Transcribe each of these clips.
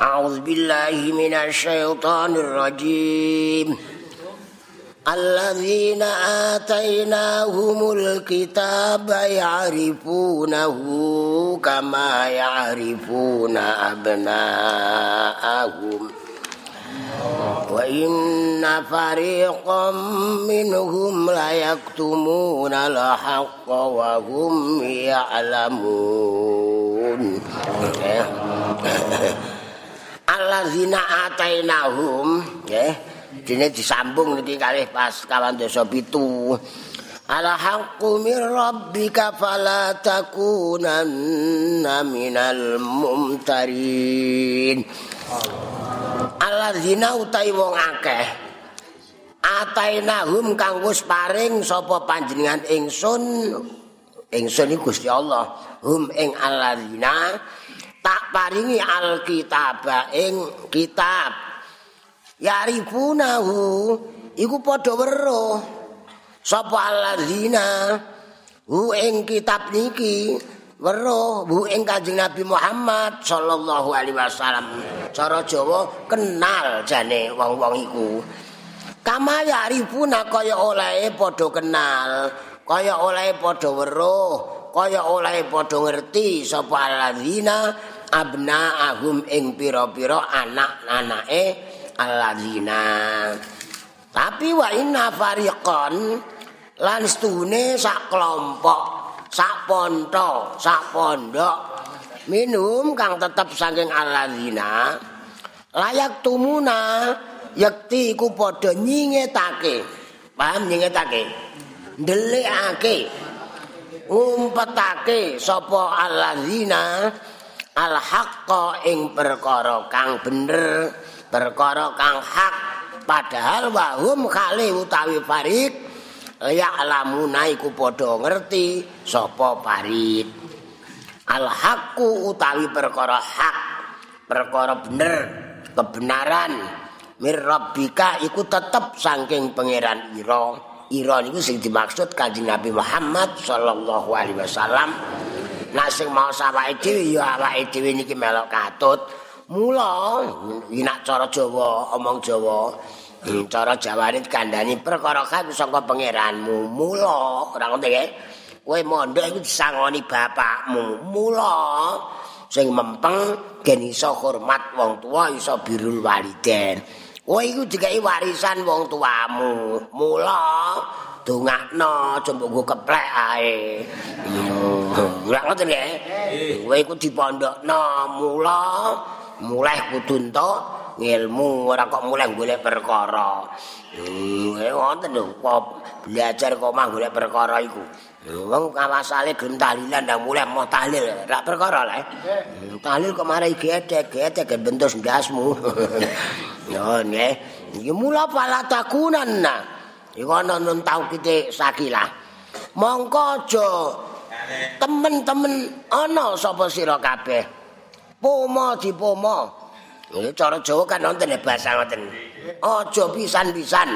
أعوذ بالله من الشيطان الرجيم. الذين آتيناهم الكتاب يعرفونه كما يعرفون أبناءهم. وإن فريقا منهم ليكتمون الحق وهم يعلمون. Alladzina atainahum nggih dene disambung niki kalih pas kawan dosa pitu. Ala haqqu mir rabbika fala takunanna minal mumtarin. Alladzina utai wong akeh atainahum kang wis paring sapa panjenengan ingsun ingsun iki Gusti Allah hum ing alladzina tak paringi alkitab ing kitab. Yarifunahu iku padha weruh. Sapa alladzina hu ing kitab niki weruh hu ing kanjeng Nabi Muhammad sallallahu alaihi wasallam. Cara Jawa kenal jane wong-wong iku. Kama yarifuna kaya oleh padha kenal kaya oleh padha weruh kaya oleh padha ngerti sapa alladzina abnaahum ing pira-pira anak-anake alladzina. Tapi wa inna fariqan lan stune sak kelompok sak ponto sak pondok minum kang tetep saking alladzina layak tumuna yakti iku padha nyingetake. Paham nyingetake? Ndelikake ngumpetake sapa alladzina al haqqa ing perkara kang bener perkara kang hak. Padahal wahum kali utawi farid ya alamuna iku padha ngerti sapa farid. Al haqqu utawi perkara hak perkara bener kebenaran mir rabbika iku tetep saking pangeran ira ira niku sing dimaksud kanjeng Nabi Muhammad sallallahu alaihi wasallam Nah sing mau awake dhewe ya awake dhewe niki melok katut. Mula nek cara Jawa, omong Jawa, hmm, cara Jawane kandhani perkara kae saka pangeranmu. Mula ora ngono nggih. Kowe mondok iku disangoni bapakmu. Mula sing mempeng gen iso hormat wong tua, iso birul waliden. Kowe iku dikai warisan wong tuamu. Mula dongakno aja mbok keplek ae. Ora ngoten nggih. Kowe iku dipondhokno mula mulai kudu entuk ngilmu ora kok mulai golek perkara. Eh wonten lho belajar kok mah golek perkara iku. Wong kawasale gelem tahlilan ndak mulai mau tahlil ora perkara lah. Tahlil kok marai gedhe gedhe gen bentus ndasmu. Yo nggih. Iki mula pala takunan nah. Iku ana nun tau kite sakilah. Mongko aja temen-temen ana sapa sira kabeh. Pomo dipomo. Iki cara Jawa kan wonten basa ngoten. Aja pisan-pisan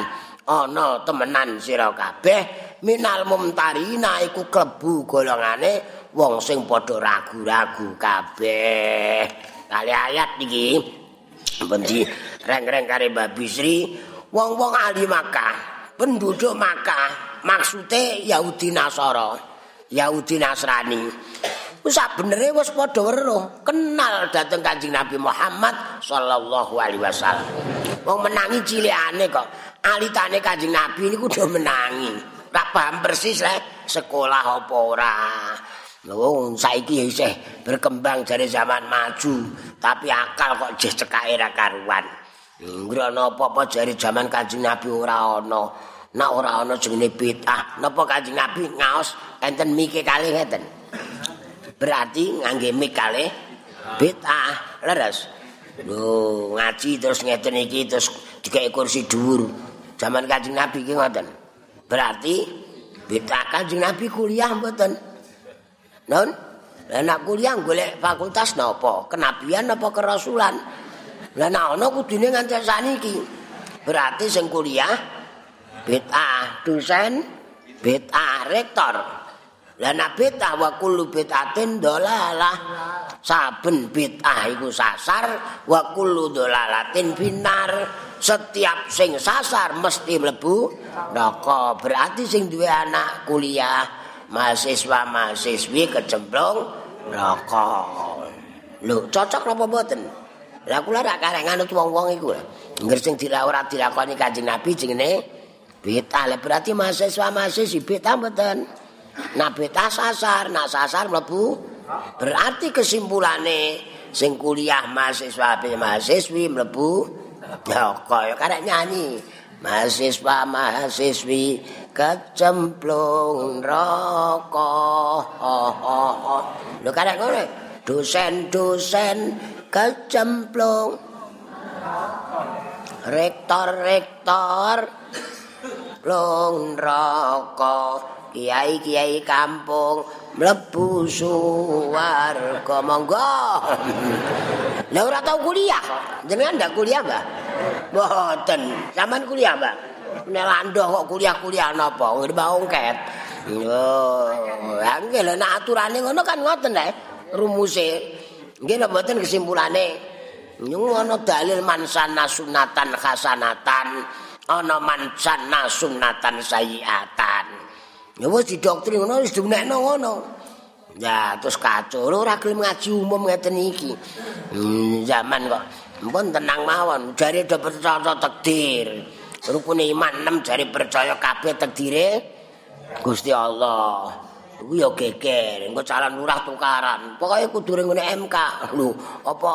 ana temenan sira kabeh minal mumtarina iku klebu golongane wong sing padha ragu-ragu kabeh. Kali ayat iki. Bendi reng-reng kare Mbak Bisri. Wong-wong ahli Makkah penduduk Makkah maksude Yahudi Nasara Yahudi Nasrani. Wis benere wis padha weruh kenal dhateng Kanjeng Nabi Muhammad sallallahu alaihi wasallam. Wong menangi cilikane kok. Alitane Kanjeng Nabi niku do menangi ora paham persis le sekolah apa ora Lho saiki isih berkembang dari zaman maju tapi akal kok jeh cekake ra karuan Ngrono apa-apa jari zaman Kanjeng Nabi ora ana Nak ora ana jenenge bid'ah. Napa Kanjeng Nabi ngaos enten mike kalih ngeten. Berarti ngangge mik kalih bid'ah. Leres. Lho, ngaji terus ngeten iki terus dikek kursi dhuwur. Zaman Kanjeng Nabi iki ngoten. Berarti bid'ah Kanjeng Nabi kuliah mboten. Non? Lah nak kuliah golek fakultas napa? Kenabian napa kerasulan? Lah nak ana kudune nganti saniki. Berarti sing kuliah bid'ah dosen bid'ah rektor lah nak bid'ah wa kullu bid'atin dolalah saben bid'ah iku sasar wa kullu dolalatin binar setiap sing sasar mesti mlebu neraka berarti sing duwe anak kuliah mahasiswa mahasiswi kecemplung neraka lho cocok napa mboten? Lah kula rak karek nganut wong-wong iku ngger sing dilawurat dilakoni kanjeng Nabi jenenge bid'ah berarti mahasiswa mahasiswi bid'ah mboten? Nah beta sasar, nak sasar mlebu. Berarti kesimpulane sing kuliah mahasiswa be mahasiswi mlebu ya kaya karek nyanyi. Mahasiswa mahasiswi kecemplung neraka lho karek ngene dosen-dosen kecemplung. Rektor-rektor plung neraka kiai-kiai kampung mlebu suwarga. Monggo. Lha ora tau kuliah. Jenengan ndak kuliah Mbak? Mboten. Sampean kuliah Mbak? Nek landoh kok kuliah-kuliah napa? Mbak ongket. Yo lho nek aturane ngono kan ngoten nek rumuse nggih nek mboten kesimpulane nyung ana dalil mansana sunatan hasanatan ana mansana sunatan sayiatan Ya wis didoktrin ngono wis dinekno ngono. Ya terus kacau ora gelem ngaji umum ngeten iki. Hmm, zaman kok mpun tenang mawon jare do percaya takdir. Rukun iman 6 jare percaya kabeh takdire Gusti Allah. Kuwi ya geger, engko calon lurah tukaran. Pokoke kudu ngene MK. Lho, apa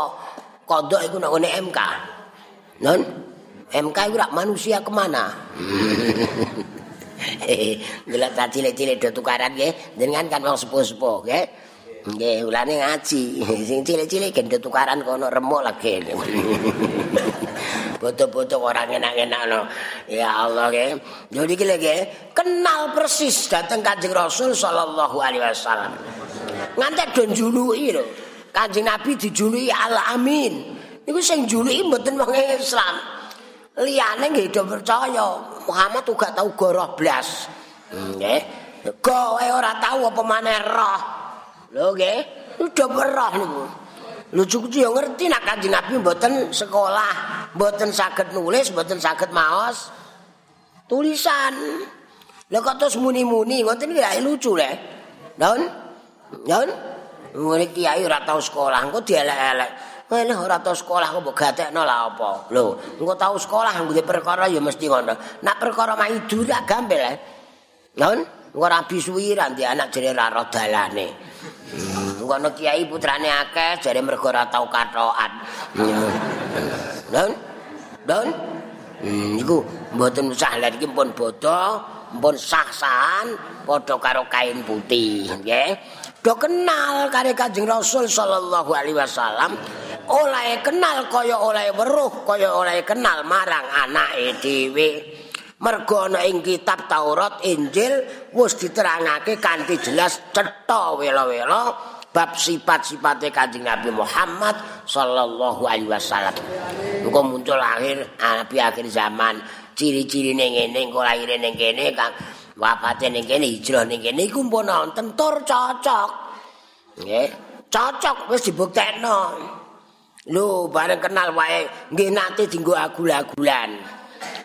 kodok iku nek ngene MK? Non MK iku manusia kemana? Delok ta cilik-cilik do tukaran nggih, jenengan kan wong sepuh-sepuh nggih. Nggih, ulane ngaji. Sing cilik-cilik gen do tukaran kono remuk lagi. Foto-foto orang enak-enak no. Ya Allah nggih. Jadi iki nggih, kenal persis dateng Kanjeng Rasul sallallahu alaihi wasallam. Ngantek do njuluki lho. Kanjeng Nabi dijuluki Al-Amin. Niku sing njuluki mboten wong Islam. liyane nggih do percaya Muhammad uga tau goroh blas. Nggih. Kowe ora tau apa maneh roh. Lho nggih. Do roh niku? Lho cukup yo ngerti nek kanjeng Nabi mboten sekolah mboten saged nulis mboten saged maos. Tulisan. Lho kok terus muni-muni? Ngoten iki lucu le. Daun. Daun. Murid kiai ora tau sekolah, engko dielek-elek. Wene ora tau sekolah kok mbok gatekno lah apa. Lho, engko tau sekolah nggone perkara ya mesti ngono. Nak perkara mah idu tak gampil eh. Lon, engko rabi suwi ra anak jere ra ro dalane. Hmm, engko ana kiai putrane akeh jare mergo ora tau katokan. Lon, Don, hmm, iku mboten usah lha iki pun bodho, pun sah-sahan padha karo kain putih, nggih. Do kenal kare Kanjeng Rasul sallallahu alaihi wasallam. oleh kenal kaya oleh weruh kaya oleh kenal marang anake dhewe. Mergo ana ing kitab Taurat Injil wis diterangake kanthi jelas cetha wela-wela bab sifat-sifate Kanjeng Nabi Muhammad sallallahu alaihi wasallam. Engko muncul akhir nabi akhir zaman. Ciri-ciri ning ngene engko lahir ning kene kang wafate ning kene hijrah ning kene iku pun wonten tur cocok nggih cocok wis dibuktekno Lho, bareng kenal wae nggih nate dienggo agul-agulan.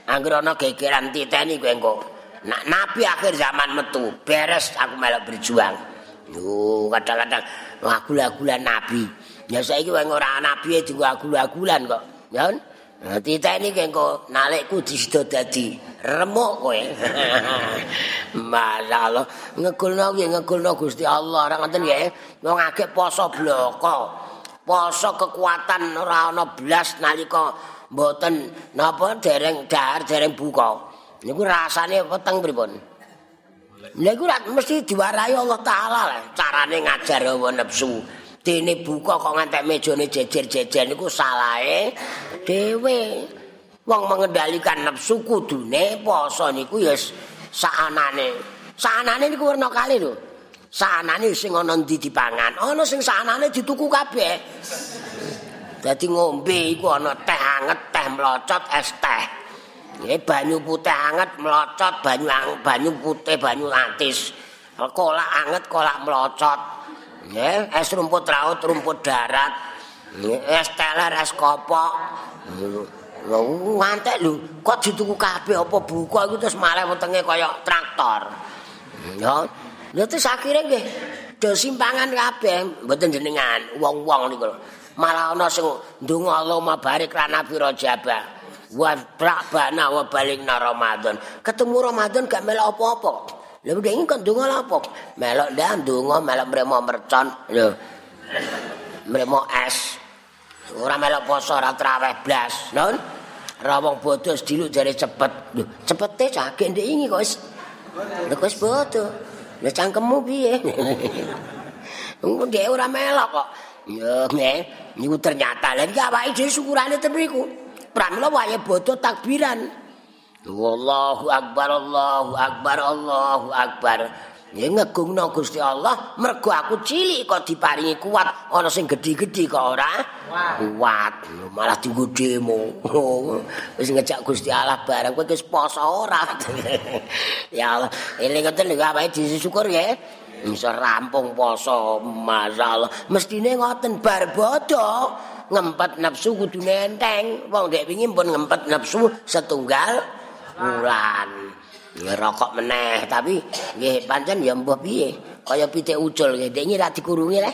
Angger ana gegeran titeni kowe engko. Nak nabi akhir zaman metu, beres aku melok berjuang. Lho, kadang-kadang agul-agulan nabi. Ya saiki wae ora nabi dienggo agul-agulan kok. Ya. Nah, titeni kowe engko nalekku disido dadi remuk kowe. Masyaallah, ngegulno nggih ngegulno Gusti Allah. Ora ngoten nggih. Wong akeh poso bloko. poso kekuatan ora ana blas nalika mboten napa dereng dahar dereng buka niku rasane weteng pripun niku ora mesti diwarai Allah taala carane ngajar hawa nafsu dene buka kok ngantek mejane jejer-jejer niku salahe. Dhewe wong mengendalikan nafsu kudune poso niku ya saanane. Saanane niku werna kali lho. Sanane sing ana ndi dipangan ana sing sanane dituku kabeh. Dadi ngombe iku ana teh anget teh mlocot es teh. Nggih banyu putih anget mlocot banyu banyu putih banyu atis kolak anget kolak mlocot Nggih, es rumput laut, rumput darat. Es teler, es kopok. Ngantek lho, kok dituku kabeh apa buku iku terus malah wetenge kaya traktor. Ya. Ya terus akhire nggih do simpangan kabeh mboten jenengan wong-wong niku. Malah ana sing ndonga Allahumma barik lana fi Rajab. Wa bana wa balikna Ramadan. Ketemu Ramadan gak melok apa-apa. Lha dhek iki ndonga apa? Melok ndak ndonga melok mremo mercon. Lho. Mremo es. Ora melok poso ora traweh blas. Non? Rawong bodoh diluk jare cepet. Lho, cepete cagek ndek iki kok wis. Lha kok wis bodoh. Lah cangkemmu piye? Wong dhek ora melok kok. Ya, nggih. Niku ternyata lha iki awake dhewe syukurane tepriku. Pramila wae bodoh takbiran. Wallahu akbar Allahu akbar Allahu akbar. Ya ngegungno Gusti Allah, mergo aku cilik kok diparingi kuat, ana sing gedhi-gedhi kok ora kuat. Malah dienggo demo. Wis ngejak Gusti Allah bareng kowe wis poso ora. ya Allah, eling ngoten lho awake disyukur ya. Bisa rampung poso, masalah. Mestine ngoten bar bodo ngempet nafsu kudu nenteng. Wong dek wingi pun ngempet nafsu setunggal bulan. ngerokok meneh tapi nggih pancen ya mbah piye? Kaya pitik ucul nggih dene ra dikurungi le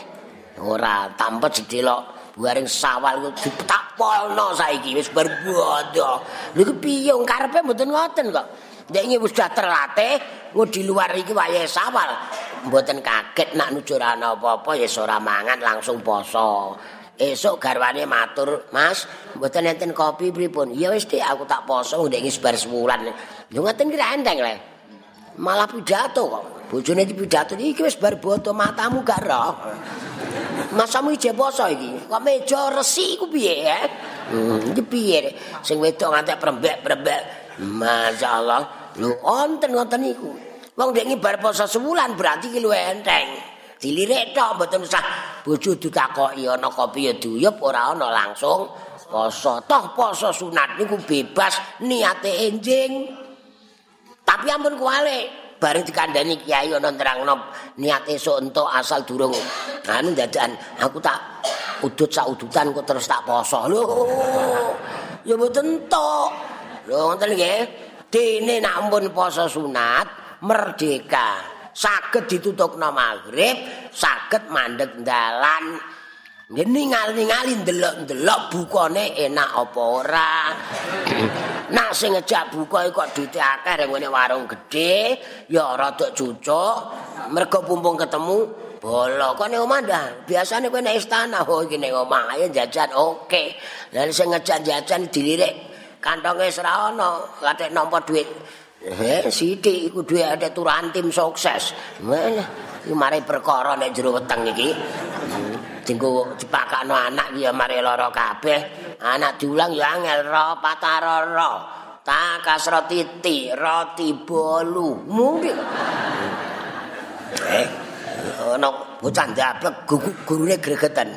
ora tampet sedelok buaring sawal ku tak polno saiki wis berbodo. Lho ku piye? Karepe mboten ngoten kok. Dene wis sudah terlatih ku di luar iki wayahe sawal. Mboten kaget nak nujur ana apa-apa ya ora mangan langsung poso Esok garwane matur, Mas, mboten enten kopi pripun? Ya wis Dik, aku tak poso ndek iki sebar sebulan. Yo ngoten kira enteng le. Malah pidato kok. Bojone iki pidato iki wis bar boto matamu gak roh. Masamu iki poso iki. Kok meja resi iku piye? Hmm, iki piye? Sing wedok ngantek prembek-prembek. Masyaallah. Lho, wonten ngoten niku. Wong ndek bar poso sebulan berarti ki luwih enteng. Dilirik tok mboten usah. Bojo ditakoki ana kopi ya diuyup ora ana langsung poso. Toh poso sunat niku bebas niate enjing. Tapi ampun kuwale bareng dikandani kiai ana nerangno niat esuk entuk asal durung. Anu dadakan aku tak udut sak udutan kok terus tak poso. Lho ya mboten tok lho ngoten nggih. Dene nak ampun poso sunat merdeka saged ditutupna maghrib, saged mandeg dalan. Ningal-ningali ndelok-ndelok bukane enak apa ora. Nak sing ngejak buka kok duite akeh ngene warung gedhe, ya rada cucuk. Mergo pumpung ketemu bolo kok ning omah ndah. Biasane kowe nek istana, oh iki ning omah ayo jajan oke. Lah sing ngejak jajan dilirik kantonge ora ana, katik nampa dhuwit Eh, sithik iku duwe ada turan tim sukses. Mana? Iki mari perkara nek jero weteng iki. Dinggo dipakakno anak iki ya mari lara kabeh. Anak diulang ya angel ro patarara. Ta kasra titi roti bolu. Mungkin. Eh, ana bocah ndablek gurune gregetan.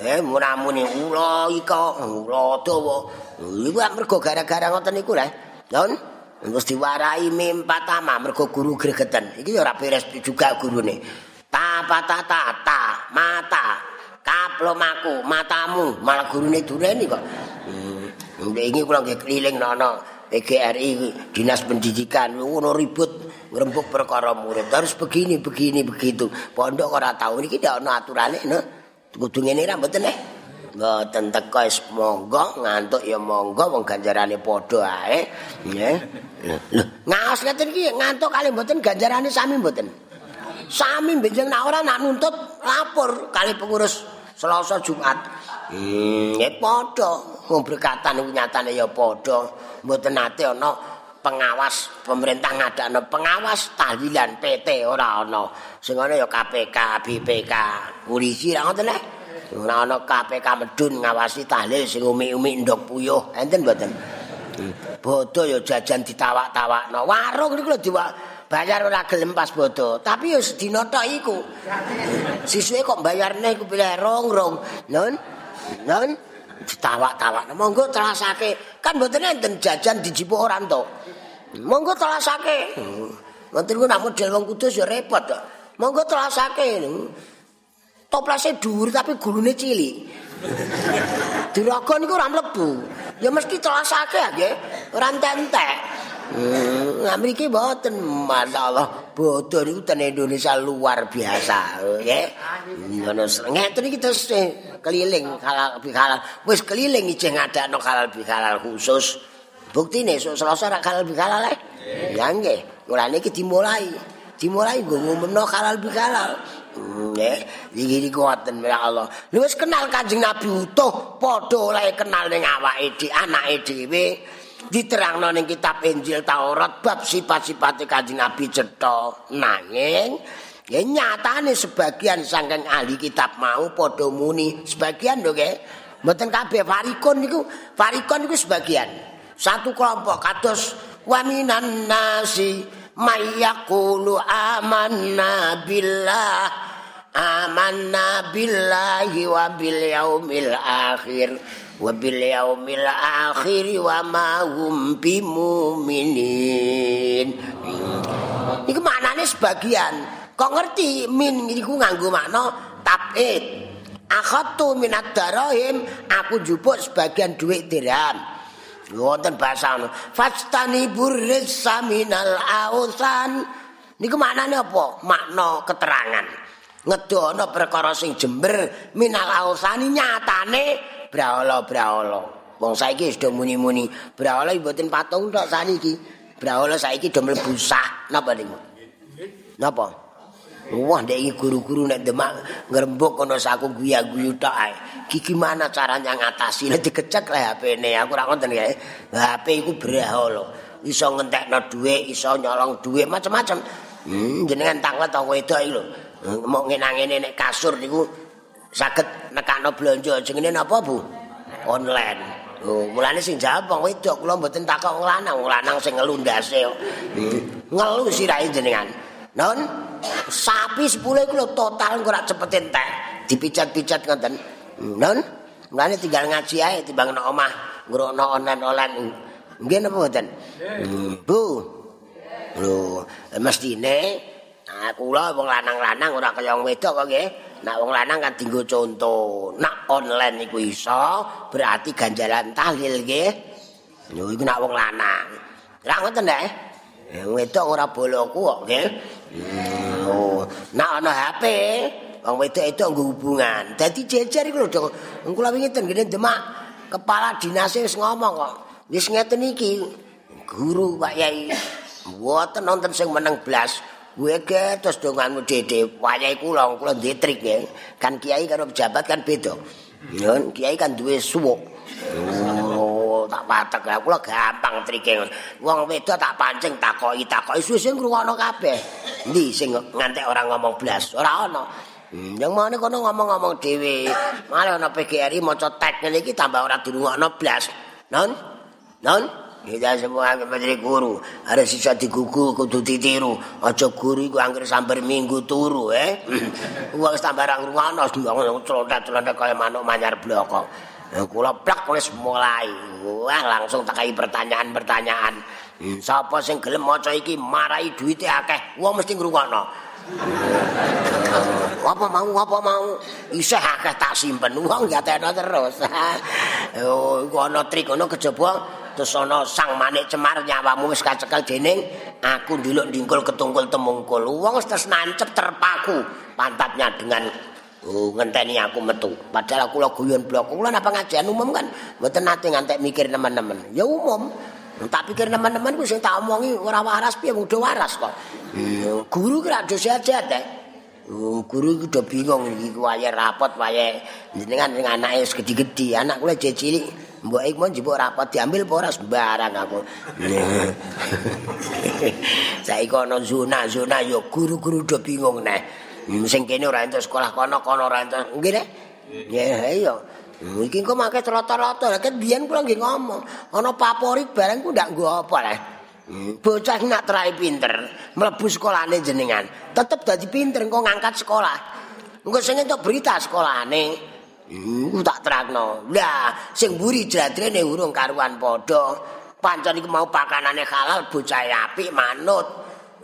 Eh, munamuni ula ika, ula dawa. Iku mergo gara-gara ngoten niku lho. Don, Terus diwarai mimpa tama mergo guru gregeten. Iki ya ora beres juga gurune. Ta pata ta ta mata kaplomaku matamu malah gurune dureni kok. Hmm. Ini kula nggih keliling nono PGRI Dinas Pendidikan ngono ribut ngrembug perkara murid. Harus begini begini begitu. Pondok ora tahu iki ndak ono aturane no. Kudu ngene ra mboten eh. Mboten teko wis monggo ngantuk ya monggo wong ganjarane padha ae. Nggih. Lho, ngaos ngeten iki ngantuk kali mboten ganjarane sami mboten. Sami benjing nak ora nak nuntut lapor kali pengurus Selasa Jumat. Hmm, nggih padha. Wong berkatan iku nyatane ya padha. Mboten nate ana pengawas pemerintah ngadakno pengawas tahlilan PT ora ana. Sing ana ya KPK, BPK, polisi ra ngoten lho. Ora ana KPK medun ngawasi tahlil sing umi-umi ndok puyuh, enten mboten? Bodo ya jajan ditawak-tawakno. Warung niku lho diwak bayar ora gelem pas bodo, tapi ya sedina tok iku. Sisuke kok bayarne iku pilih rong-rong. Nun. Nun ditawak-tawakno. Monggo telasake. Kan mboten enten jajan dijipuk ora to. Monggo telasake. Ngoten ku nak model wong kudus ya repot kok. Monggo telasake. Toplase dhuwur tapi gulune cilik. Diraga niku ora mlebu. Ya mesti telasake nggih, ora entek. Hmm, mriki mboten masyaallah bodho niku ten Indonesia luar biasa nggih. Ngono ngeten iki terus eh, keliling halal bihalal. Wis keliling ijeng ngadakno halal bihalal khusus. Buktine esuk Selasa ra halal bihalal eh. Ya nggih, mulane iki dimulai. Dimulai nggo ngumumno halal bihalal. Nggih, iki kuwaten ya Allah. Lu wis kenal Kanjeng Nabi utuh, padha oleh kenal ning awake dhewe, anake dhewe. diterangno ning kitab Injil Taurat bab sifat-sifat Kanjeng Nabi cetha. Nanging ya nyatane sebagian saking ahli kitab mau padha muni. Sebagian lho nggih. Mboten kabeh farikon niku farikon niku sebagian. Satu kelompok kados waminan nasi mayyaqulu amanna billah amanna billahi wa bil yaumil akhir wa bil yaumil akhir wa ma hum bimuminin. Iku maknane sebagian. Kok ngerti min iku nganggo makna tabid? Akhatu minad darahim aku jupuk sebagian duit dirham wonten basa ngono fastani burrisa minal ausan niku maknane apa makna keterangan ngedono perkara sing jember minal ausani nyatane brahala-brahala. Wong saiki sudah muni-muni brahala mboten patung tok saniki. Brahala saiki do mlebu sak napa niku? Napa? Wah, ndek guru-guru nek demak ngrembug kono saku guya-guyu tok ae. Ki gimana caranya ngatasi? Nek dikecek lah HP-ne, aku ora ngoten ya. HP iku brahala. Iso ngentekno dhuwit, iso nyolong dhuwit macam-macam. Hmm, jenengan tanglet tong wedok iki lho. Mau ngenang-ngene nek kasur niku saged nekakno blanja jenenge napa Bu? Online. Oh, mulane sing jawab wong wedok kula mboten takok lanang, lanang sing ngelu ndase kok. Hmm. Ngelu sirahe jenengan. Non, sapi 10 iku lho total ora cepet entek. Dipicat-picat ngoten. Non, mulane tinggal ngaji ae timbang nang omah ngrokno online-online. Nggih napa mboten? Hmm. Bu. Lho, mestine aku kula wong lanang-lanang ora kaya wong wedok kok nggih. Nak wong lanang kan dinggo conto. Nak online iku iso, berarti ganjaran tahlil nggih. Lho iku nak wong lanang. Lah ngoten nek. Wong wedok ora boloku kok nggih. Oh, nak ana HP, wong wedok itu nggo hubungan. Dadi jejer iku lho, Wong kula wingi ten ngene Demak, kepala dinas wis ngomong kok. Wis ngeten iki. Guru Pak Yai. Mboten nonton sing meneng blas. Kuwi terus donganmu dede wayahe kula kula ndek trik ya. Kan kiai karo pejabat kan beda. Yon kiai kan duwe suwuk. Oh, tak patek lah kula gampang trike. Wong wedok tak pancing takoki takoki suwe ngrungokno kabeh. Endi sing ngantek orang ngomong blas? Ora ana. Hmm, yang mana kono ngomong-ngomong dhewe. Malah ana PGRI maca tek ngene iki tambah ora dirungokno blas. Non? Non? Kita semua menteri guru harus sisa digugu kudu ditiru. Aja guru iku anggere sambar minggu turu eh. Wong tambah ra ngrungokno celontat-celontat kaya manuk manyar bloko. Kula plak wis mulai. Wah langsung takai pertanyaan-pertanyaan. Hmm, sapa sing gelem maca iki marai duwite akeh. Wong mesti ngrungokno. apa mau apa mau isih akeh tak simpen wong ya terus. oh iku ana trik ngono kejaba terus ana sang manik cemar nyawamu wis kacekel dening aku ndiluk ndingkul ketungkul temungkul wong wis nancep terpaku pantatnya dengan oh, ngenteni aku metu. Padahal aku lho guyon blok. Kula napa ngajian? Umum kan? Mboten nate ngantek mikir teman-teman. Ya umum. Tak pikir teman-teman ku sing tak omongi ora waras piye? Mudo waras kok. Guru kira do sehat guru iki udah bingung iki wayahe rapot wayahe jenengan ning anake gedhi-gedhi anak kula cilik Mbok iku njupuk rapat diambil apa ora? Sembarang aku. Saiki ana zona-zona ya guru-guru do bingung neh. Hmm, sing kene ora entuk sekolah kono kono ora entuk. Nggih nek. Ya iya. Hmm, iki kok make rata-rata. Lah kan biyen kula nggih ngomong, ana favorit barang ku ndak nggo apa lah. Hmm, bocah nak trai pinter, mlebu sekolahane jenengan. Tetep dadi pinter engko ngangkat sekolah. Engko sing entuk berita sekolahane. Iku tak terangno. Lah, sing mburi jadrene urung karuan padha. Pancen iku mau pakanane halal bocah apik manut.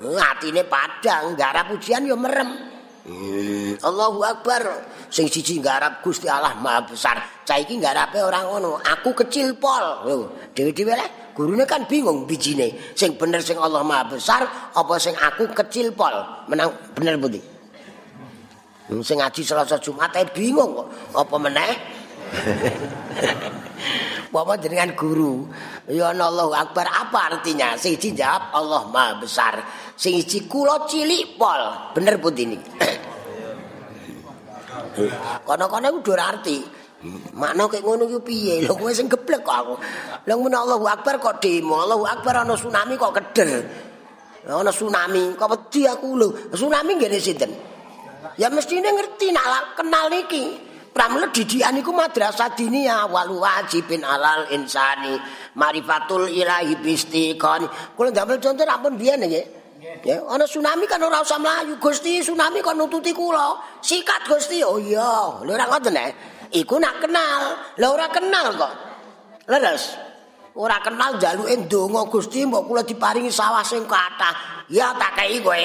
Atine padang, garap pujian ya merem. Hmm, Allahu Akbar. Sing siji garap Gusti Allah Maha Besar. Cah iki garape ora ngono. Aku kecil pol. Lho, dhewe-dhewe lek gurune kan bingung bijine. Sing bener sing Allah Maha Besar apa sing aku kecil pol? Menang bener putih. Sing ngaji Selasa Jumat bingung kok. Apa meneh? Bapak dengan guru. Ya Allahu Akbar apa artinya? Sing jawab Allah Maha Besar. Sing iki kula cilik pol. Bener putih ini. Kono-kono iku ora arti. Makna kaya ngono ku piye? Lho kowe sing geblek kok aku. Lah mun Allahu Akbar kok demo, Allahu Akbar ana tsunami kok keder. Ana tsunami, kok wedi aku lho. Tsunami ngene sinten? Ya mestine ngerti nak kenal niki. Pramila didikan iku madrasah dinia wal wajibin alal insani marifatul ilahi bistiqani. Kula ndamel contoh ampun biyen nggih. Ya, ana tsunami kan ora usah mlayu Gusti, tsunami kon nututi kula. Sikat Gusti. Oh iya, lho ora ngoten eh. Iku nak kenal. Lah ora kenal kok. Leres. Ora kenal jaluke ndonga Gusti mbok kula diparingi sawah sing kathah. Ya tak kei kowe.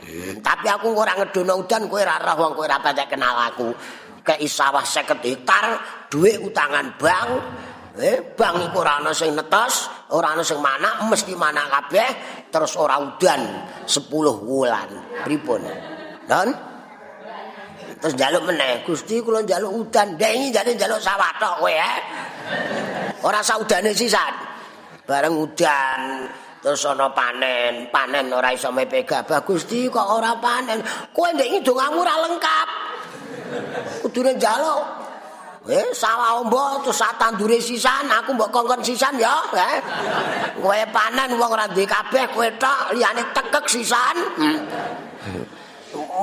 Hmm, tapi aku ora ngedono udan kowe ora roh wong kowe ora patek kenal aku. Kei sawah 50 hektar, duit utangan bank. Eh, bank iku ora ana sing netes, ora ana sing mana, mesti mana kabeh, terus ora udan 10 wulan. Pripun? Dan terus njaluk meneh, Gusti kula njaluk udan, dengi jane njaluk sawah tok kowe eh. Ora saudane sisan. Bareng udan, terus ana panen, panen ora iso mepe gabah. Gusti kok ora panen? Kowe ndek iki dongamu ora lengkap. Kudune njaluk. Eh, sawah ombo terus sak tandure sisan, aku mbok kongkon sisan ya, eh. Kowe panen wong ora duwe kabeh, kowe tok liyane tekek sisan. Hmm.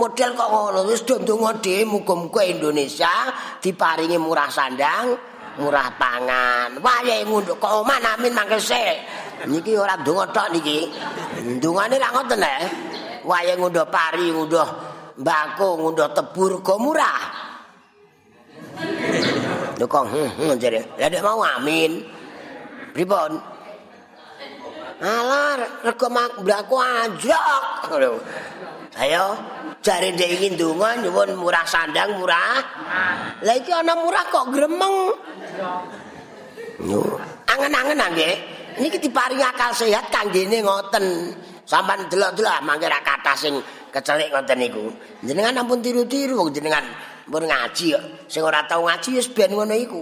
Model kok ngono wis ndonga dhewe muga-muga Indonesia diparingi murah sandang, murah pangan. Wayahe ngunduk kok omah amin mangke sik. Niki ora ndonga tok niki. Ndungane ra ngoten eh. Wayahe ngunduh pari, ngunduh mbako, ngunduh tebur go murah. Lho kok hmm jare. Lah nek mau amin. Pripun? Alar, rego mbako anjlok. Ayo, jare ndek iki ndonga nyuwun murah sandang murah. Lah iki ana murah kok gremeng. Angen-angen nggih. Niki diparingi akal sehat kanggene ngoten. Sampan delok-delok mangke ra kathah sing kecelik ngoten niku. Jenengan ampun tiru-tiru wong jenengan Mun ngaji kok. Sing ora tau ngaji wis ben ngono iku.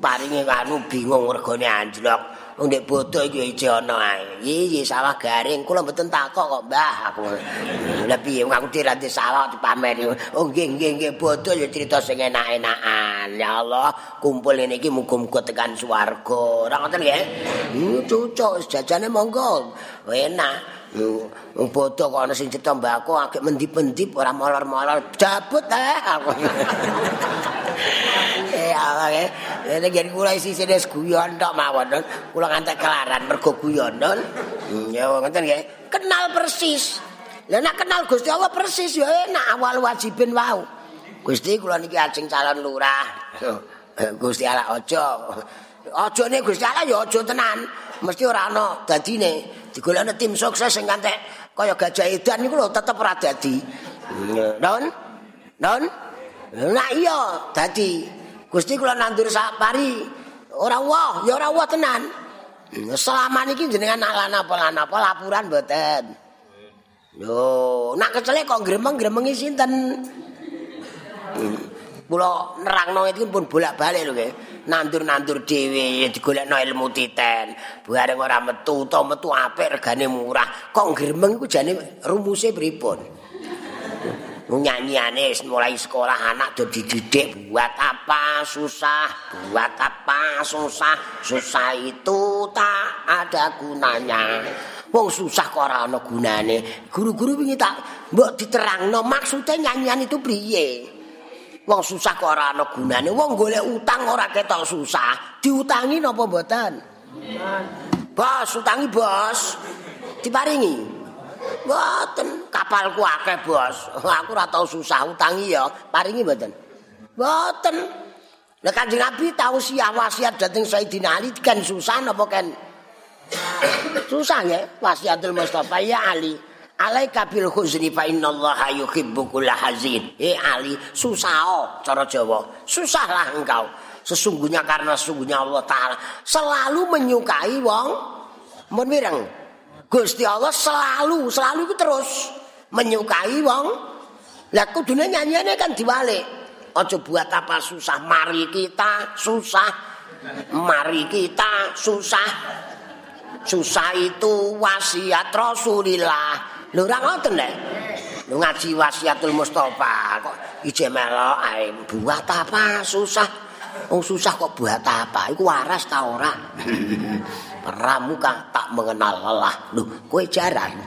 Paringe anu bingung regane anjlok. Wong nek bodoh iki ijo ana ae. Iya sawah garing kula mboten takok kok Mbah aku. Lah piye aku diranti sawah dipameri. Oh nggih nggih nggih bodoh ya crita sing enak-enakan. Ya Allah, kumpul ini iki muga-muga tekan swarga. Ora ngoten nggih? Hmm, cocok jajane monggo. Enak. Wong bodoh kok ana sing cetha mbako agek mendi-mendi ora molor-molor jabut eh aku. Eh ala ke. Nek yen kula isi sine guyon tok mawon. Kula ngantek kelaran mergo guyon. Hmm, ya ngoten nggih. Kenal persis. Lah nek kenal Gusti Allah persis ya enak awal wajibin wau. Gusti kula niki ajeng calon lurah. Eh, Gusti Allah aja. Aja nek Gusti Allah ya aja tenan. Mesti ora ana dadine. digolekne tim sukses sing kantek kaya gajah edan niku lho tetep ora dadi. Non? Non? Nah iya dadi. Gusti kula nandur pari ora wah, ya ora wah tenan. Selama niki jenengan nak lan apa laporan mboten. Yo, nak kecelek kok gremeng-gremengi sinten? Kula nerangno iki pun bolak-balik lho nggih. Nandur-nandur dhewe digolekno ilmu titen. Bareng ora metu to metu apik regane murah. Kok gremeng iku jane rumuse pripun? Nyanyiane mulai sekolah anak do dididik buat apa susah, buat apa susah, susah itu tak ada gunanya. Wong susah kok ora ana gunane. Guru-guru wingi tak mbok diterangno maksudnya nyanyian itu priye? Wong susah kok ora ana gunane. Wong golek utang ora ketok susah. Diutangi napa mboten? Bos, utangi bos. Diparingi. Mboten, kapalku akeh, Bos. Aku ora tau susah utangi ya. Paringi mboten? Mboten. Lah Kanjeng Nabi tau siah wasiat dhateng Sayyidina Ali kan susah napa kan? susah ya wasiatul Mustafa ya Ali. Alaika bil huzni fa innallaha yuhibbu kulla hazin. Eh ali susah cara Jawa. Susahlah engkau. Sesungguhnya karena sesungguhnya Allah taala. Selalu menyukai wong mun mireng? Gusti Allah selalu selalu itu terus menyukai wong. Lah kudune nyanyiane kan diwalik. Aja buat apa susah? Mari kita susah. Mari kita susah. Susah itu wasiat Rasulillah Lho ora ngoten lho. Lho ngaji wasiatul Mustafa kok ije melok ae buat apa susah. Oh susah kok buat apa? Iku waras ta ora? Pramuka tak mengenal lelah. Lho kowe jaran.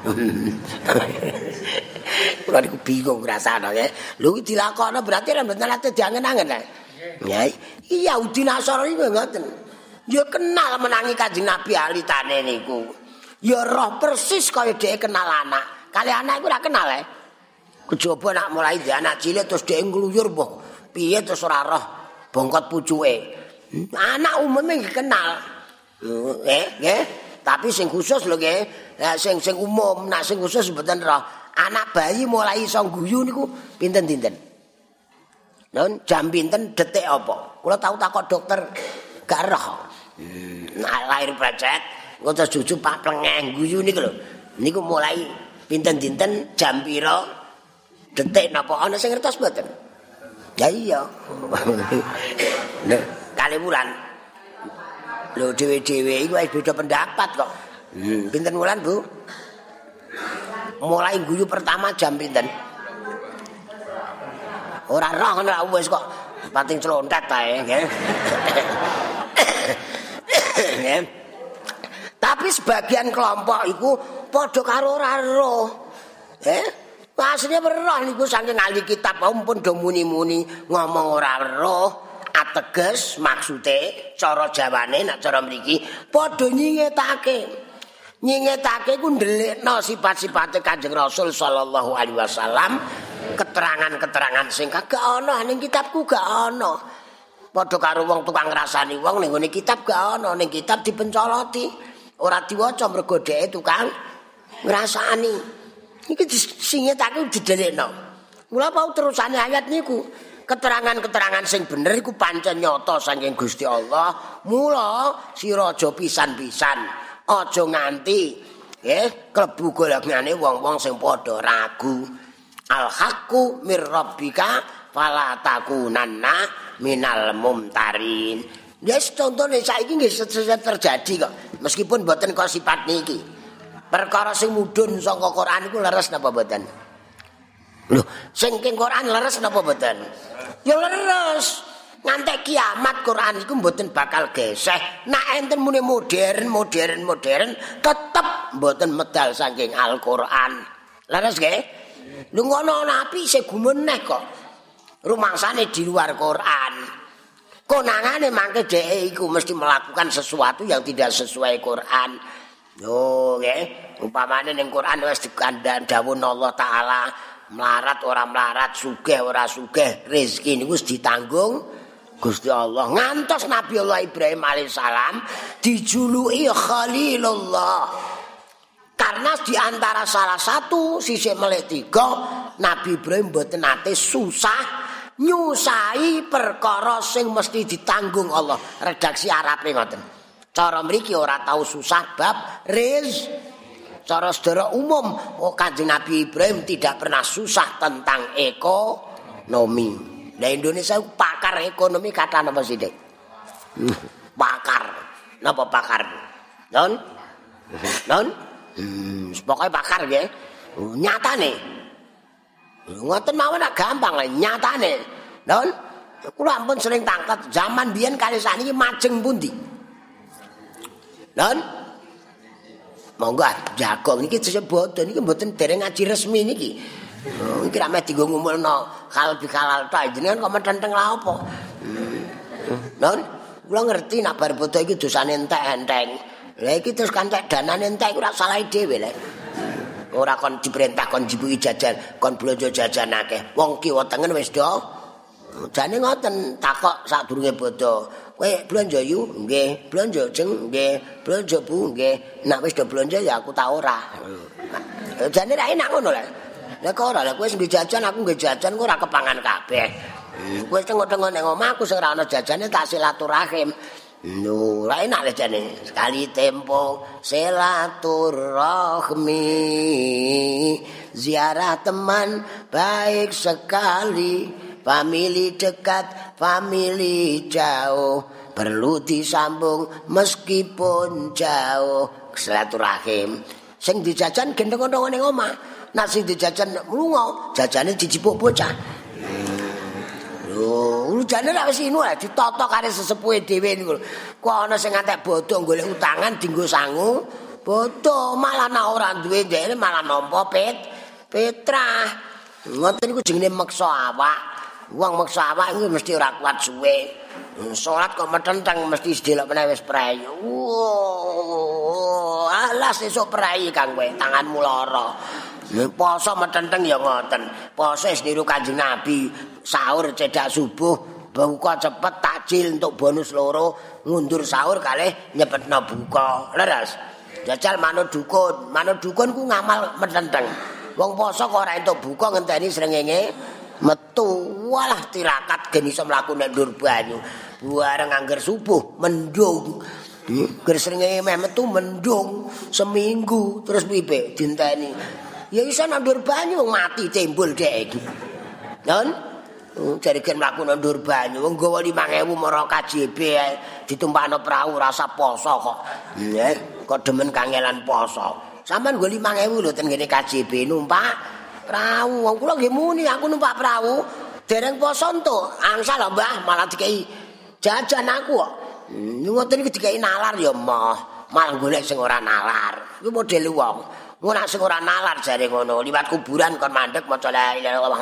Kula niku bingung ngrasane ya. Lho iki dilakoni berarti ora mboten ate diangen-angen ya. Ya iya Yahudi Nasrani ngoten. Ya kenal menangi Kanjeng Nabi alitane niku. Ya roh persis kaya dhek kenal anak. Kali anak iku ora kenal eh. Kejaba nak mulai di anak cilik terus dhek ngluyur mbah. Piye terus ora roh bongkot pucuke. Anak umumnya kenal. Eh, nggih. Tapi sing khusus lho nggih. Ya sing sing umum, nak sing khusus mboten roh. Anak bayi mulai iso guyu niku pinten-pinten. Non jam pinten detik apa? Kula tahu takok dokter gak roh. Hmm, nah, lahir precet. Ngoten jujuk Pak Plengeng guyu niku lho. Niku mulai pinten dinten jam pira detik napa ana sing ngertos mboten? Ya iya. Lho, kali bulan. Lho dhewe-dhewe iku wis beda pendapat kok. Hmm, pinten bulan, Bu? Mulai guyu pertama jam pinten? Ora roh ora wis kok pating celontat ae, nggih. Tapi sebagian kelompok itu padha karo ora roh. Eh? Asline roh niku saking ahli kitab ampun do muni-muni ngomong ora roh. Ateges maksude cara jawane nek cara mriki padha nyingetake. Nyingetake ku ndelikno sifat-sifate Kanjeng Rasul sallallahu alaihi wasallam. Keterangan-keterangan sing kagak ana ning kitabku gak ana. Padha karo wong tukang ngrasani wong ning kitab gak ana ning kitab dipencoloti. Ora diwaca mergo dheke tukang ngrasani. Iki singetake didelekno. Mula apa terusane ayat niku? Keterangan-keterangan sing bener iku pancen nyata saking Gusti Allah. Mula sira aja pisan-pisan, aja nganti nggih klebu golongane wong-wong sing padha ragu. Al haqqu mir rabbika fala takunanna minal mumtarin. Yes, contohnya saiki nggih terjadi kok. Meskipun mboten kok sifat niki. Perkara sing mudhun saka Quran iku leres napa mboten? Lho, sing king Quran leres napa mboten? Ya leres. Ngantek kiamat Quran iku mboten bakal geseh. Nak enten muni modern, modern, modern, tetep mboten medal saking Al-Qur'an. Leres nggih? Lho ngono nabi sing gumeneh kok. Rumangsane di luar Quran. Konangane mangke dhek iku mesti melakukan sesuatu yang tidak sesuai Quran. Yo nggih, umpamane ning Quran wis dikandhan dawuh Allah taala melarat ora melarat, sugih ora sugih, rezeki niku wis ditanggung Gusti Allah. Ngantos Nabi Allah Ibrahim alaihissalam dijuluki Khalilullah. Karena di antara salah satu sisi melek tiga, Nabi Ibrahim mboten nate susah nyusai perkara sing mesti ditanggung Allah. Redaksi Arab ngoten. Cara mriki ora tau susah bab riz. Cara sedera umum, oh Kanjeng Nabi Ibrahim tidak pernah susah tentang ekonomi. Nah Indonesia pakar ekonomi kata apa sih, Dek? pakar. Napa pakar? Non? Non? Hmm, pokoknya pakar ya. Nyata nih. Ngoten mawon gampang lah nyatane. Don, kula ampun sering tangkat zaman biyen kali saniki majeng pundi. Don. Monggo jago niki disebut niki mboten dereng ngaji resmi niki. Oh, iki ra meh dienggo ngumulno hal bihalal ta jenengan kok metenteng la opo. Don, kula ngerti nak bar bodo iki dosane entek enteng. Lah iki terus kantek danane entek ora salah dhewe lho. Ora kon diperintah kon dibuki jajan kon blonjo jajan akeh. Wong kiwa tengen wis do. Jane ngoten takok sadurunge bodho. Kowe blonjo yu? Nggih. Blonjo jeng? Nggih. Blonjo bu? Nggih. Nek wis do blonjo ya aku tak ora. Jane ra enak ngono lho. Nek ora? Kowe sing jajan aku nggih jajan kok ora kepangan kabeh. Kowe tengok-tengok ning omah aku sing ora ana jajane tak silaturahim. Lho, enak lho jane. Sekali tempo silaturahmi. Ziarah teman baik sekali. Famili dekat, famili jauh. Perlu disambung meskipun jauh. Silaturahim. Sing dijajan gendeng-gendeng ning omah. Nak sing dijajan lunga, jajane dijipuk bocah. Lho, jane lak wis inu ae ditotok kare sesepuhe dhewe niku. Kok ana sing ngantek bodho golek utangan dinggo sangu, bodho malah nak ora duwe dhekne malah nampa pet petrah. Ngoten niku jenenge meksa awak. Wong meksa awak iku mesti ora kuat suwe. Salat kok metenteng mesti sedelok meneh wis prei. Wow, alas esuk prei kang kowe tanganmu lara. Poso metenteng ya ngoten. Poso niru Kanjeng Nabi, sahur cedak subuh, buka cepet takjil untuk bonus loro, ngundur sahur kalih nyepetno buka. Leres. Jajal manut dukun, manut dukun ku ngamal metenteng. Wong poso kok ora entuk buka ngenteni srengenge metu. Walah tirakat gen iso mlaku nek ndur banyu. Bareng angger subuh mendung. Ger srengenge metu mendung seminggu terus pipe dinteni. Ya iso nandur banyu mati timbul dek iki. Oh, jare gen mlaku nandur banyu wong gawa 5000 mara KJB ditumpakno prau rasa poso kok. Nggih, kok demen kangelan poso. Saman nggo 5000 lho ten ngene KJB numpak prau. Wong kula nggih muni aku numpak prau. Dereng poso entuk. Angsal lho Mbah malah dikei jajan aku kok. Hmm, ngoten iki dikei nalar ya moh. Malah golek sing ora nalar. Iku model wong. Ora sing ora nalar jare ngono, liwat kuburan kon mandek maca la ilaha illallah wa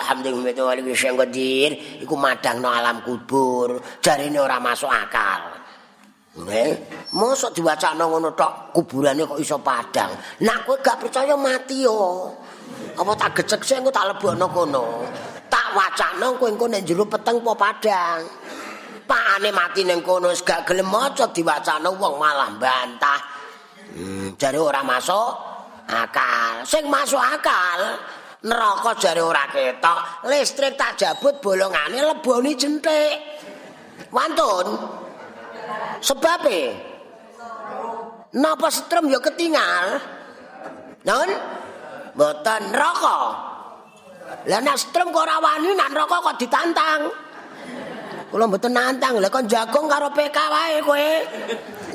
alhamdulillah iku madangno alam kubur, jarine ora masuk akal. Nggih, mosok diwacana ngono tok kuburane kok iso padang. Nak kowe gak percaya mati yo. Apa tak gecek sing engko tak lebokno kono. Tak wacana kowe engko nek jero peteng po padang. Pakane mati ning kono wis gak gelem maca diwacana wong malah bantah. Hmm, jare ora masuk akal. Sing masuk akal neraka jare ora ketok. Listrik tak jabut bolongane leboni jentik. Wantun. Sebabe napa setrum ya ketinggal? Non? Mboten neraka. Lah nek setrum kok ora wani nek neraka kok ditantang. Kula mboten nantang, lha kok jagung karo PK wae kowe.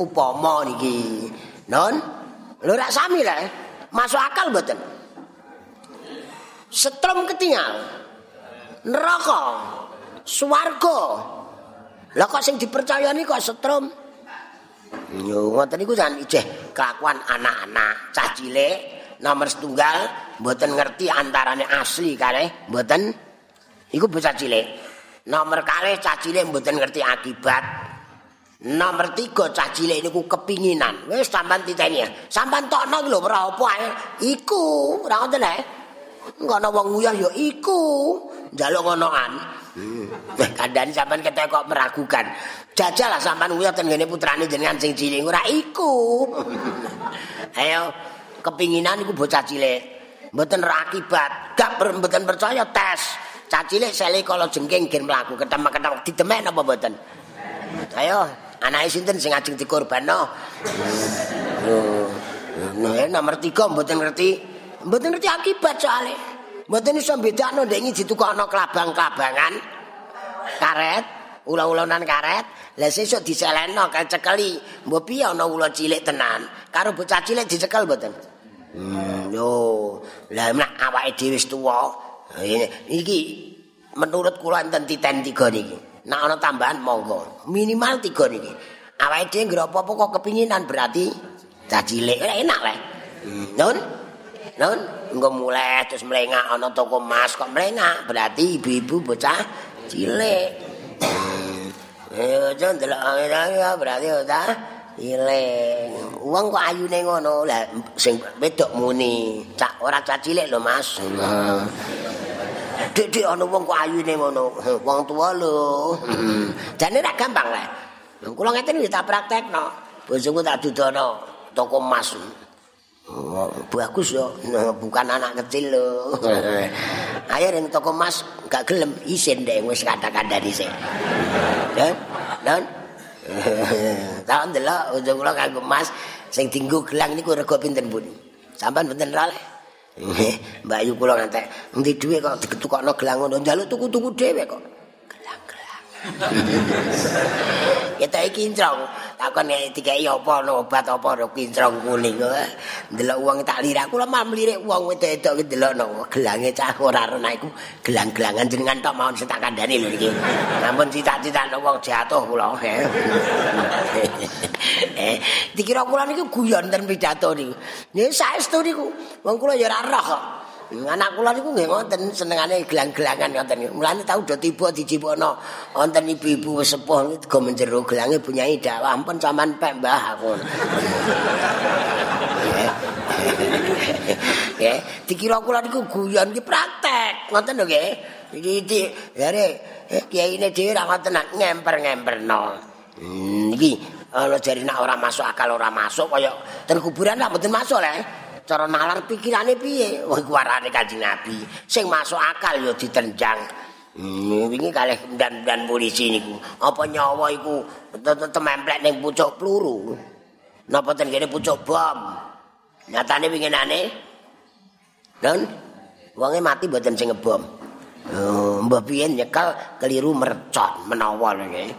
Upama niki. Non? Lho rak sami lah. Masuk akal mboten? Setrum ketinggal. Neraka. Swarga. Lah kok sing dipercayani kok setrum? Yo ngoten niku jan ijeh kelakuan anak-anak cah cilik nomor setunggal mboten ngerti antarane asli kare mboten iku bocah cilik nomor kare cah cilik mboten ngerti akibat Nomor tiga cah cilik niku kepinginan. Wis sampean titeni ya. Sampean tokno lho ora apa ae. Iku, ora ngoten ae. Ngono wong nguyah ya iku. Njaluk ngonoan. Hmm. Eh kandhane sampean ketek kok meragukan. Jajal lah sampean nguyah ten ngene putrane jenengan sing cilik ora iku. Ayo kepinginan iku bocah cilik. Mboten rakibat. Gak mboten percaya tes. Cah cilik sele kalau jengking gen mlaku ketemu-ketemu didemek napa mboten? Ayo, anake sinten sing ajeng dikorbanno? Oh nah nomor 3 mboten ngerti mboten ngerti akibat soalé mboten iso bedakno ndek iki ditukokno klabang-klabangan. Karet ula-ulanan karet. Lah sesuk diseleno kecekeli mbok piye ana ula cilik tenan? Karo bocah cilik dicekel mboten? Hmm yo lah nek awake dhewe wis tuwa iki menurut kula enten titen 3 niki Nak ana tambahan monggo. Minimal tiga niki. Awake dhewe ngira apa-apa kok kepinginan berarti cah cilik enak le. Hmm. Nun? Nun, engko mulai terus mlengak ana toko emas kok mlengak berarti ibu-ibu bocah cilik. Eh, jan delok berarti ora cilik. Wong kok ayune ngono, lah sing wedok muni, cak ora cah cilik lho Mas. Dik-dik ana wong kok ayune ngono. Wong tuwa lho. Jane ra gampang lah. Kula ngeten iki tak praktekno. Bojoku tak dudono toko emas. Oh, bagus yo, bukan anak kecil lo. Ayo ring toko Mas gak gelem isin deh wis kata-kata dhisik. Dan dan Tahu ndelok ujung kula kanggo Mas sing dinggo gelang niku rega pinten pun. Sampan pinten rale? Mbak Yu kula ngantek, endi dhuwit kok diketukokno gelang ngono, njaluk tuku-tuku dhewe kok. Gelang-gelang. Kita kincrong, takon nek dikai apa no obat apa ro kincrong kuning. Delok wong tak lirak kula malah mlirik wong wedok-wedok ki delokno gelange cah ora ora iku gelang-gelangan jenengan tok mawon sing tak kandhani lho iki. Ampun cita-cita wong jatuh kula. Eh, dikira kula niku guyon ten pidato niku. Nggih saestu niku. Wong kula ya ora roh kok. Anak kula niku nggih ngoten senengane gelang-gelangan niku. Mulane tau do tiba dijipukno wonten ibu-ibu sepuh go menjero gelange bunyai dakwah ampun sampean pek mbah aku. Ya, dikira kula niku guyon iki praktek. Ngoten lho nggih. Iki jare kiai ini dhewe ra ngoten ngemper-ngemperno. Hmm, iki ana jare nek ora masuk akal ora masuk kaya ten kuburan ra mboten masuk le. Cara nalar pikirane piye? Wah iku arane kanjeng nabi. Sing masuk akal ya ditenjang. Hmm, wingi kalih dan polisi niku. Apa nyawa iku tememplek ning pucuk peluru? Napa ten kene pucuk bom? Nyatane winginane dan wonge mati mboten sing ngebom. Oh, mbah piye nyekel keliru mercot menawa nggih.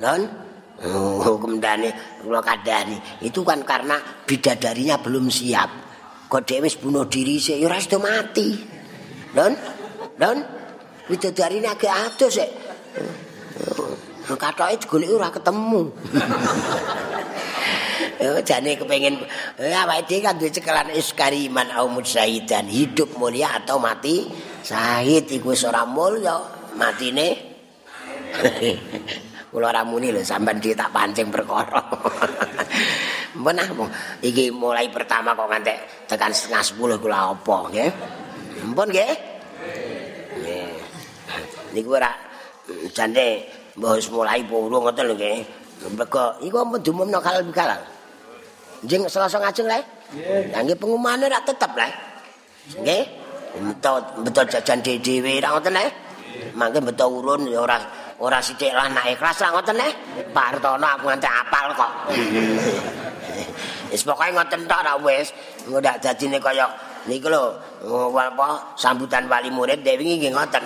Dan Oh, kemdane kula kadani. Itu kan karena bidadarinya belum siap. Kok dhewe wis bunuh diri sik ya ora sedo mati. Don? Don? Widodari ini agak adus sik. Katoke digoleki ora ketemu. Ya jane kepengin ya awake dhewe kan duwe cekelan iskariman au mutsaidan hidup mulia atau mati sahid iku wis ora mulya matine. Kula ora muni lho sampean tak pancing perkara. Menah iki mulai pertama kok ngantek tekan setengah sepuluh kula apa nggih. Ampun nggih. Nggih. Niku ora jane mbok mulai purung ngoten lho nggih. Mbeko iku ampun dumumno kalal kalal. Jeng selasa ngajeng le. Nggih. Nggih pengumane rak tetep le. Nggih. Betul betul jajan dhewe ra ngoten le. Mangke betul urun ya ora ora sithik lah nek ikhlas ra ngoten le. Pak Hartono aku ngantek apal kok. Wis pokoke ngoten tok ra wis. Ndak dadine kaya niku lho apa sambutan wali murid dewe nggih ngoten.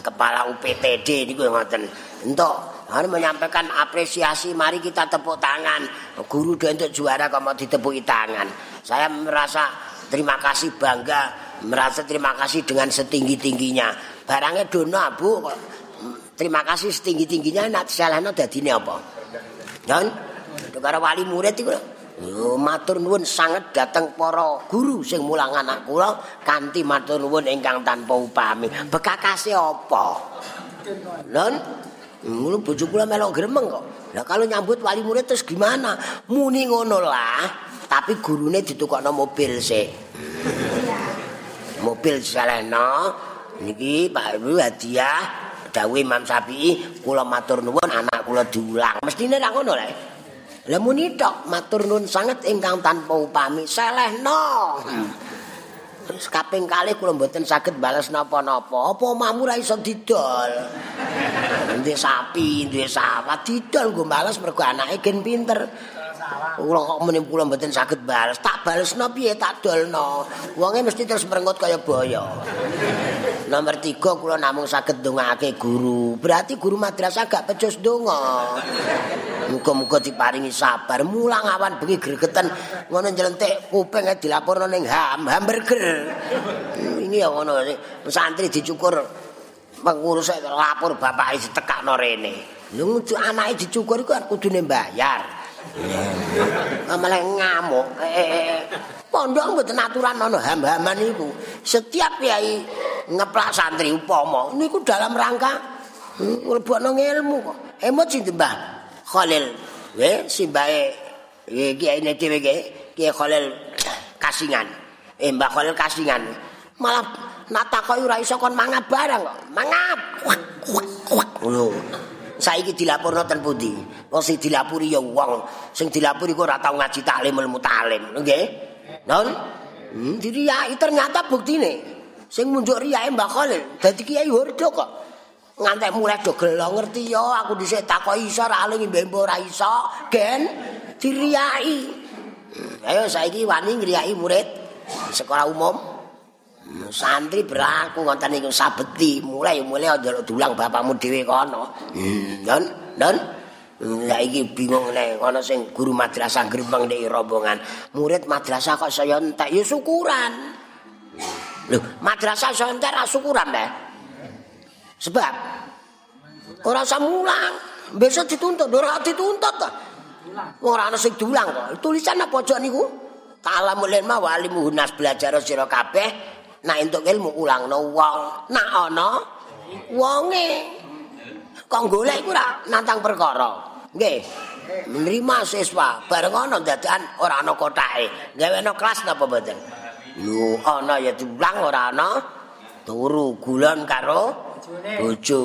Kepala UPTD niku ngoten. Entuk harus menyampaikan apresiasi mari kita tepuk tangan. Guru do untuk juara kok mau ditepuki tangan. Saya merasa terima kasih bangga merasa terima kasih dengan setinggi-tingginya. Barangnya dono abu kok terima kasih setinggi-tingginya nak salahno dadine apa? Dan karo wali murid iku Yo matur nuwun sanget dateng para guru sing mulang anak kula kanthi matur nuwun ingkang tanpa upami. Bekakase apa? Lon, ngono bojo kula melok gremeng kok. Lah kalau nyambut wali murid terus gimana? Muni ngono lah, tapi gurune ditukokno mobil sik. mobil salehno niki Pak Ibu hadiah dawuh Imam Syafi'i kula matur nuwun anak kula diulang. Mestine ra ngono lho. Lah muni tok matur nuwun sanget ingkang tanpa upami selehno. Terus kaping kalih kula mboten saged bales napa-napa. Apa omahmu ra iso didol? Ndek sapi, ndek sawah didol nggo bales mergo anake gen pinter. Kula kok muni kula mboten saged bales. Tak balesno piye tak dolno. Wonge mesti terus merengut kaya boyo. Nomor tiga kula namung saged ndongake guru. Berarti guru madrasah gak pecus donga. Muga-muga diparingi sabar. Mulang awan bengi gregeten ngono njelentik kuping dilaporno ning ham hamburger. Ini ya ngono santri dicukur pengurus lapor bapak ditekakno rene. Lho anake dicukur iku kudune bayar. Malah ngamuk. Pondok mboten aturan ana ham-haman niku. Setiap kiai ngeplak santri upama niku dalam rangka nglebokno ilmu kok. Emosi Mbah. Khalil we simbae iki ene dhewe iki Ki Khalil kasingan eh Mbak Khalil kasingan malah natakoki ora iso kon mangap barang kok mangap saiki dilaporno ten pundi wong sing dilapuri ya wong sing dilapuri kok ora tau ngaji taklim ilmu taklim nggih Non? Hmm, diriyai ternyata buktine sing munjuk riyae Mbah Khalil dadi kiai hurdo kok. Ngantek mulai do gelo ngerti yo aku dhisik takoki iso ra aling mbembo ora iso gen diriyai. Hmm, ayo saiki wani ngriyai murid sekolah umum. Santri beraku ngoten niku sabeti mulai mulai njaluk dulang bapakmu dhewe kono. Don, don. Ya iki bingung nek ana sing guru madrasah grembang nek rombongan. Murid madrasah kok saya entek ya syukuran. Lho, madrasah saya entek ra syukuran deh. Sebab ora usah mulang. Besok dituntut, ora dituntut to. Ora ana sing dulang kok. Tulisan apa pojok niku? Kalamul ilma wa alimuhunas belajar sira kabeh. Nak entuk ilmu ulangno wong. Nak ana wonge. Kok golek iku ora nantang perkara. Nggih. Menerima siswa bareng ana dadakan ora ana kotake. Gawe ana kelas napa mboten? Lho, ana ya diulang ora ana. Turu gulan karo bojo.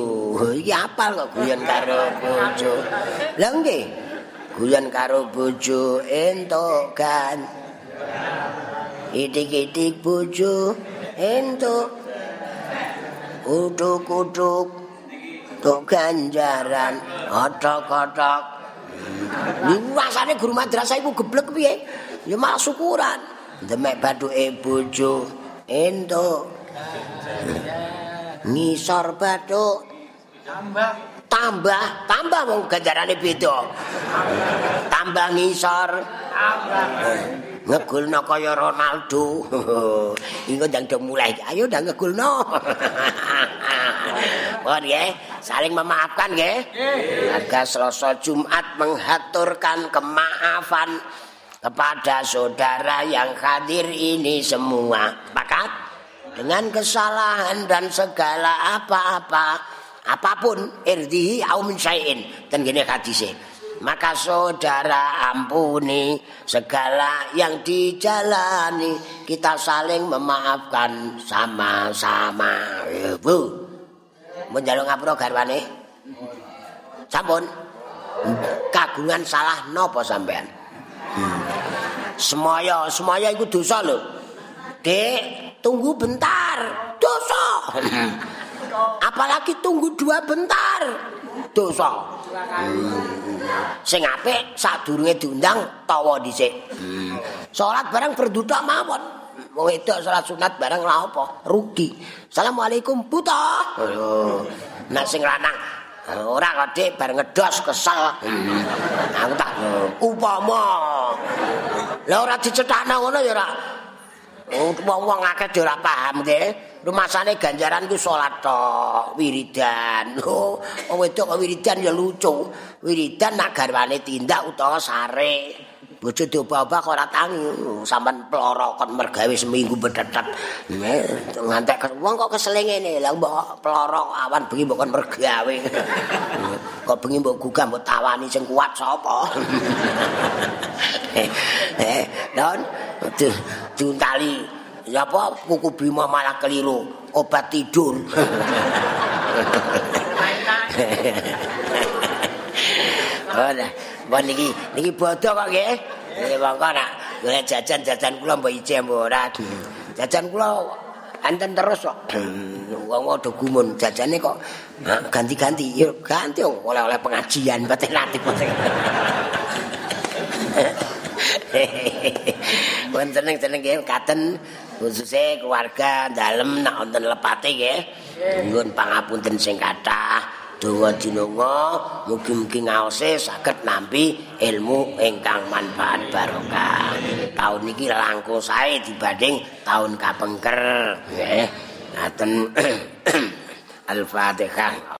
Iki apal kok guyon karo bojo. Lah nggih. Guyon karo bojo entuk kan. Itik-itik bojo entuk. Utuk-utuk untuk ganjaran. Otok-otok. Niku rasane guru madrasah iku geblek piye? Ya malah syukuran. Demek bathuke bojo. Entuk ngisor bathuk. Tambah. Tambah. Tambah wong ganjarane beda. Tambah ngisor. Tambah ngegulno kaya Ronaldo. Iku ndang do mulai. Ayo ndang ngegulno. Bon nggih, saling memaafkan nggih. Harga Selasa Jumat mengaturkan kemaafan kepada saudara yang hadir ini semua. Sepakat? Dengan kesalahan dan segala apa-apa apa pun irdihi au min syai'in. Dan gini hadisnya. Maka saudara ampuni segala yang dijalani. Kita saling memaafkan sama-sama. Bu. Menjaluk ngapura garwane? Sampun. Kagungan salah nopo sampean? Semoyo semoyo itu dosa lho. Dek tunggu bentar. Dosa. Apalagi tunggu dua bentar dosa Sing apik sadurunge diundang tawa dhisik. Salat bareng berdudak mawon. Wong wedok salat sunat bareng lha apa? Rugi. Assalamualaikum buta. Nek sing lanang ora kok dik bareng ngedos kesel. Aku tak upama. Lah ora dicethakno ngono ya ora. Wong-wong akeh ora paham nggih. Rumasane ganjaran ku salat tok wiridan. Oh wedok wiridan ya lucu. Wiridan nak garwane tindak utawa sare. Bojo dioba-oba kok ora tangi. Sampean ploro kon mergawe seminggu betetet. Ngantek wong kok keseling ngene. Lha mbok ploro awan bengi mbok kon mergawe. Kok bengi mbok gugah mbok tawani sing kuat sapa? Eh don tuntali Ya apa kuku bima malah keliru obat tidur. Ora, bon niki niki bodoh kok nggih. Niki mongko nak golek jajan-jajan kula mbok ije mbok ora. Jajan kula enten terus kok. Wong ado gumun jajane kok ganti-ganti. Ya ganti oleh-oleh pengajian batin nanti Wong seneng-seneng nggih katen khususnya keluarga dalem nak wonten lepate nggih. Nyuwun pangapunten sing kathah. Donga dinonga mugi-mugi ngaose saged nampi ilmu ingkang manfaat barokah. Taun niki langkung sae dibanding taun kapengker nggih. Ngaten Al-Fatihah.